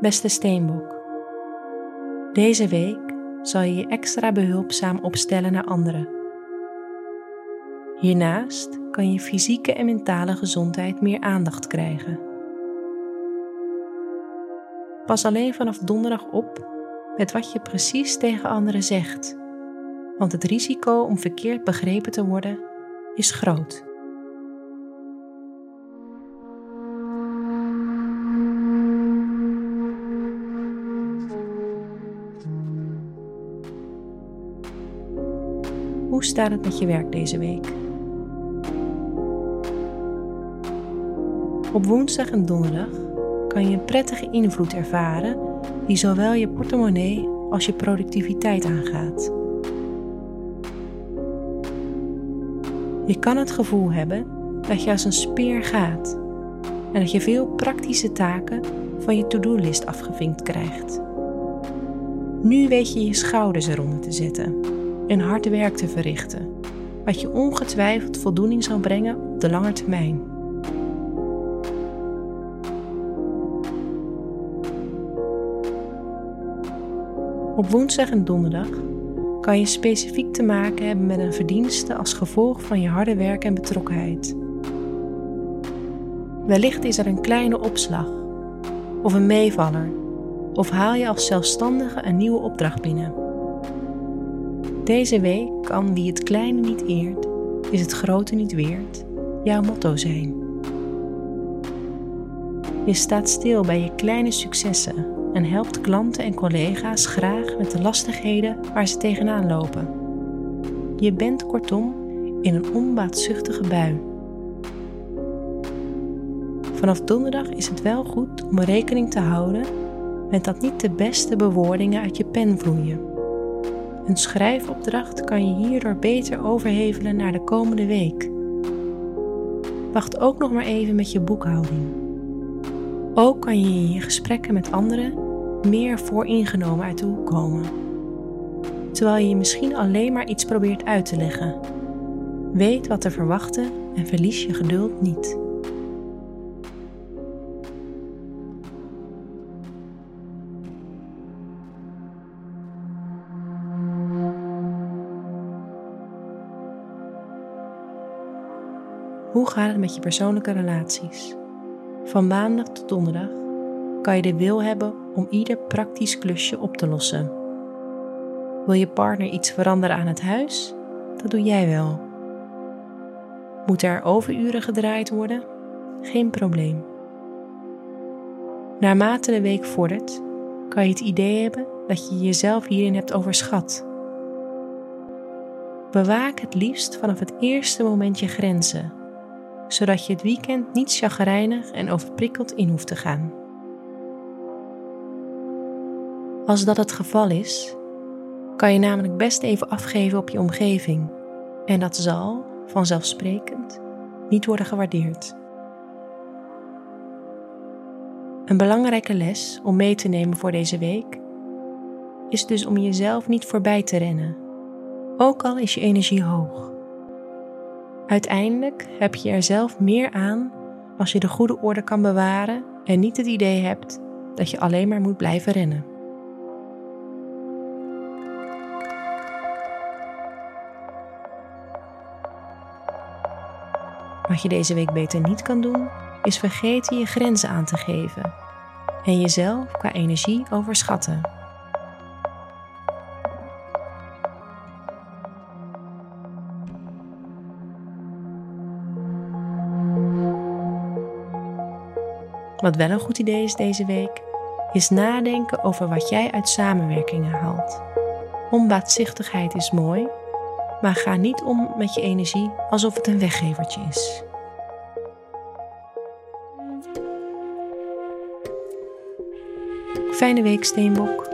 Beste Steenbok, deze week zal je je extra behulpzaam opstellen naar anderen. Hiernaast kan je fysieke en mentale gezondheid meer aandacht krijgen. Pas alleen vanaf donderdag op met wat je precies tegen anderen zegt, want het risico om verkeerd begrepen te worden is groot. Hoe staat het met je werk deze week? Op woensdag en donderdag kan je een prettige invloed ervaren die zowel je portemonnee als je productiviteit aangaat. Je kan het gevoel hebben dat je als een speer gaat en dat je veel praktische taken van je to-do-list afgevinkt krijgt. Nu weet je je schouders eronder te zetten en hard werk te verrichten, wat je ongetwijfeld voldoening zal brengen op de lange termijn. Op woensdag en donderdag kan je specifiek te maken hebben met een verdienste als gevolg van je harde werk en betrokkenheid. Wellicht is er een kleine opslag, of een meevaller, of haal je als zelfstandige een nieuwe opdracht binnen. Deze week kan wie het kleine niet eert, is het grote niet weert, jouw motto zijn. Je staat stil bij je kleine successen en helpt klanten en collega's graag met de lastigheden waar ze tegenaan lopen. Je bent kortom in een onbaatzuchtige bui. Vanaf donderdag is het wel goed om rekening te houden met dat niet de beste bewoordingen uit je pen vloeien. Een schrijfopdracht kan je hierdoor beter overhevelen naar de komende week. Wacht ook nog maar even met je boekhouding. Ook kan je in je gesprekken met anderen meer vooringenomen uit de hoek komen. Terwijl je misschien alleen maar iets probeert uit te leggen. Weet wat te verwachten en verlies je geduld niet. Hoe gaat het met je persoonlijke relaties? Van maandag tot donderdag kan je de wil hebben om ieder praktisch klusje op te lossen. Wil je partner iets veranderen aan het huis? Dat doe jij wel. Moet er overuren gedraaid worden? Geen probleem. Naarmate de week vordert, kan je het idee hebben dat je jezelf hierin hebt overschat. Bewaak het liefst vanaf het eerste moment je grenzen zodat je het weekend niet chagrijnig en overprikkeld in hoeft te gaan. Als dat het geval is, kan je namelijk best even afgeven op je omgeving en dat zal, vanzelfsprekend, niet worden gewaardeerd. Een belangrijke les om mee te nemen voor deze week is dus om jezelf niet voorbij te rennen, ook al is je energie hoog. Uiteindelijk heb je er zelf meer aan als je de goede orde kan bewaren en niet het idee hebt dat je alleen maar moet blijven rennen. Wat je deze week beter niet kan doen, is vergeten je grenzen aan te geven en jezelf qua energie overschatten. Wat wel een goed idee is deze week, is nadenken over wat jij uit samenwerkingen haalt. Onbaatzichtigheid is mooi, maar ga niet om met je energie alsof het een weggevertje is. Fijne week, Steenbok.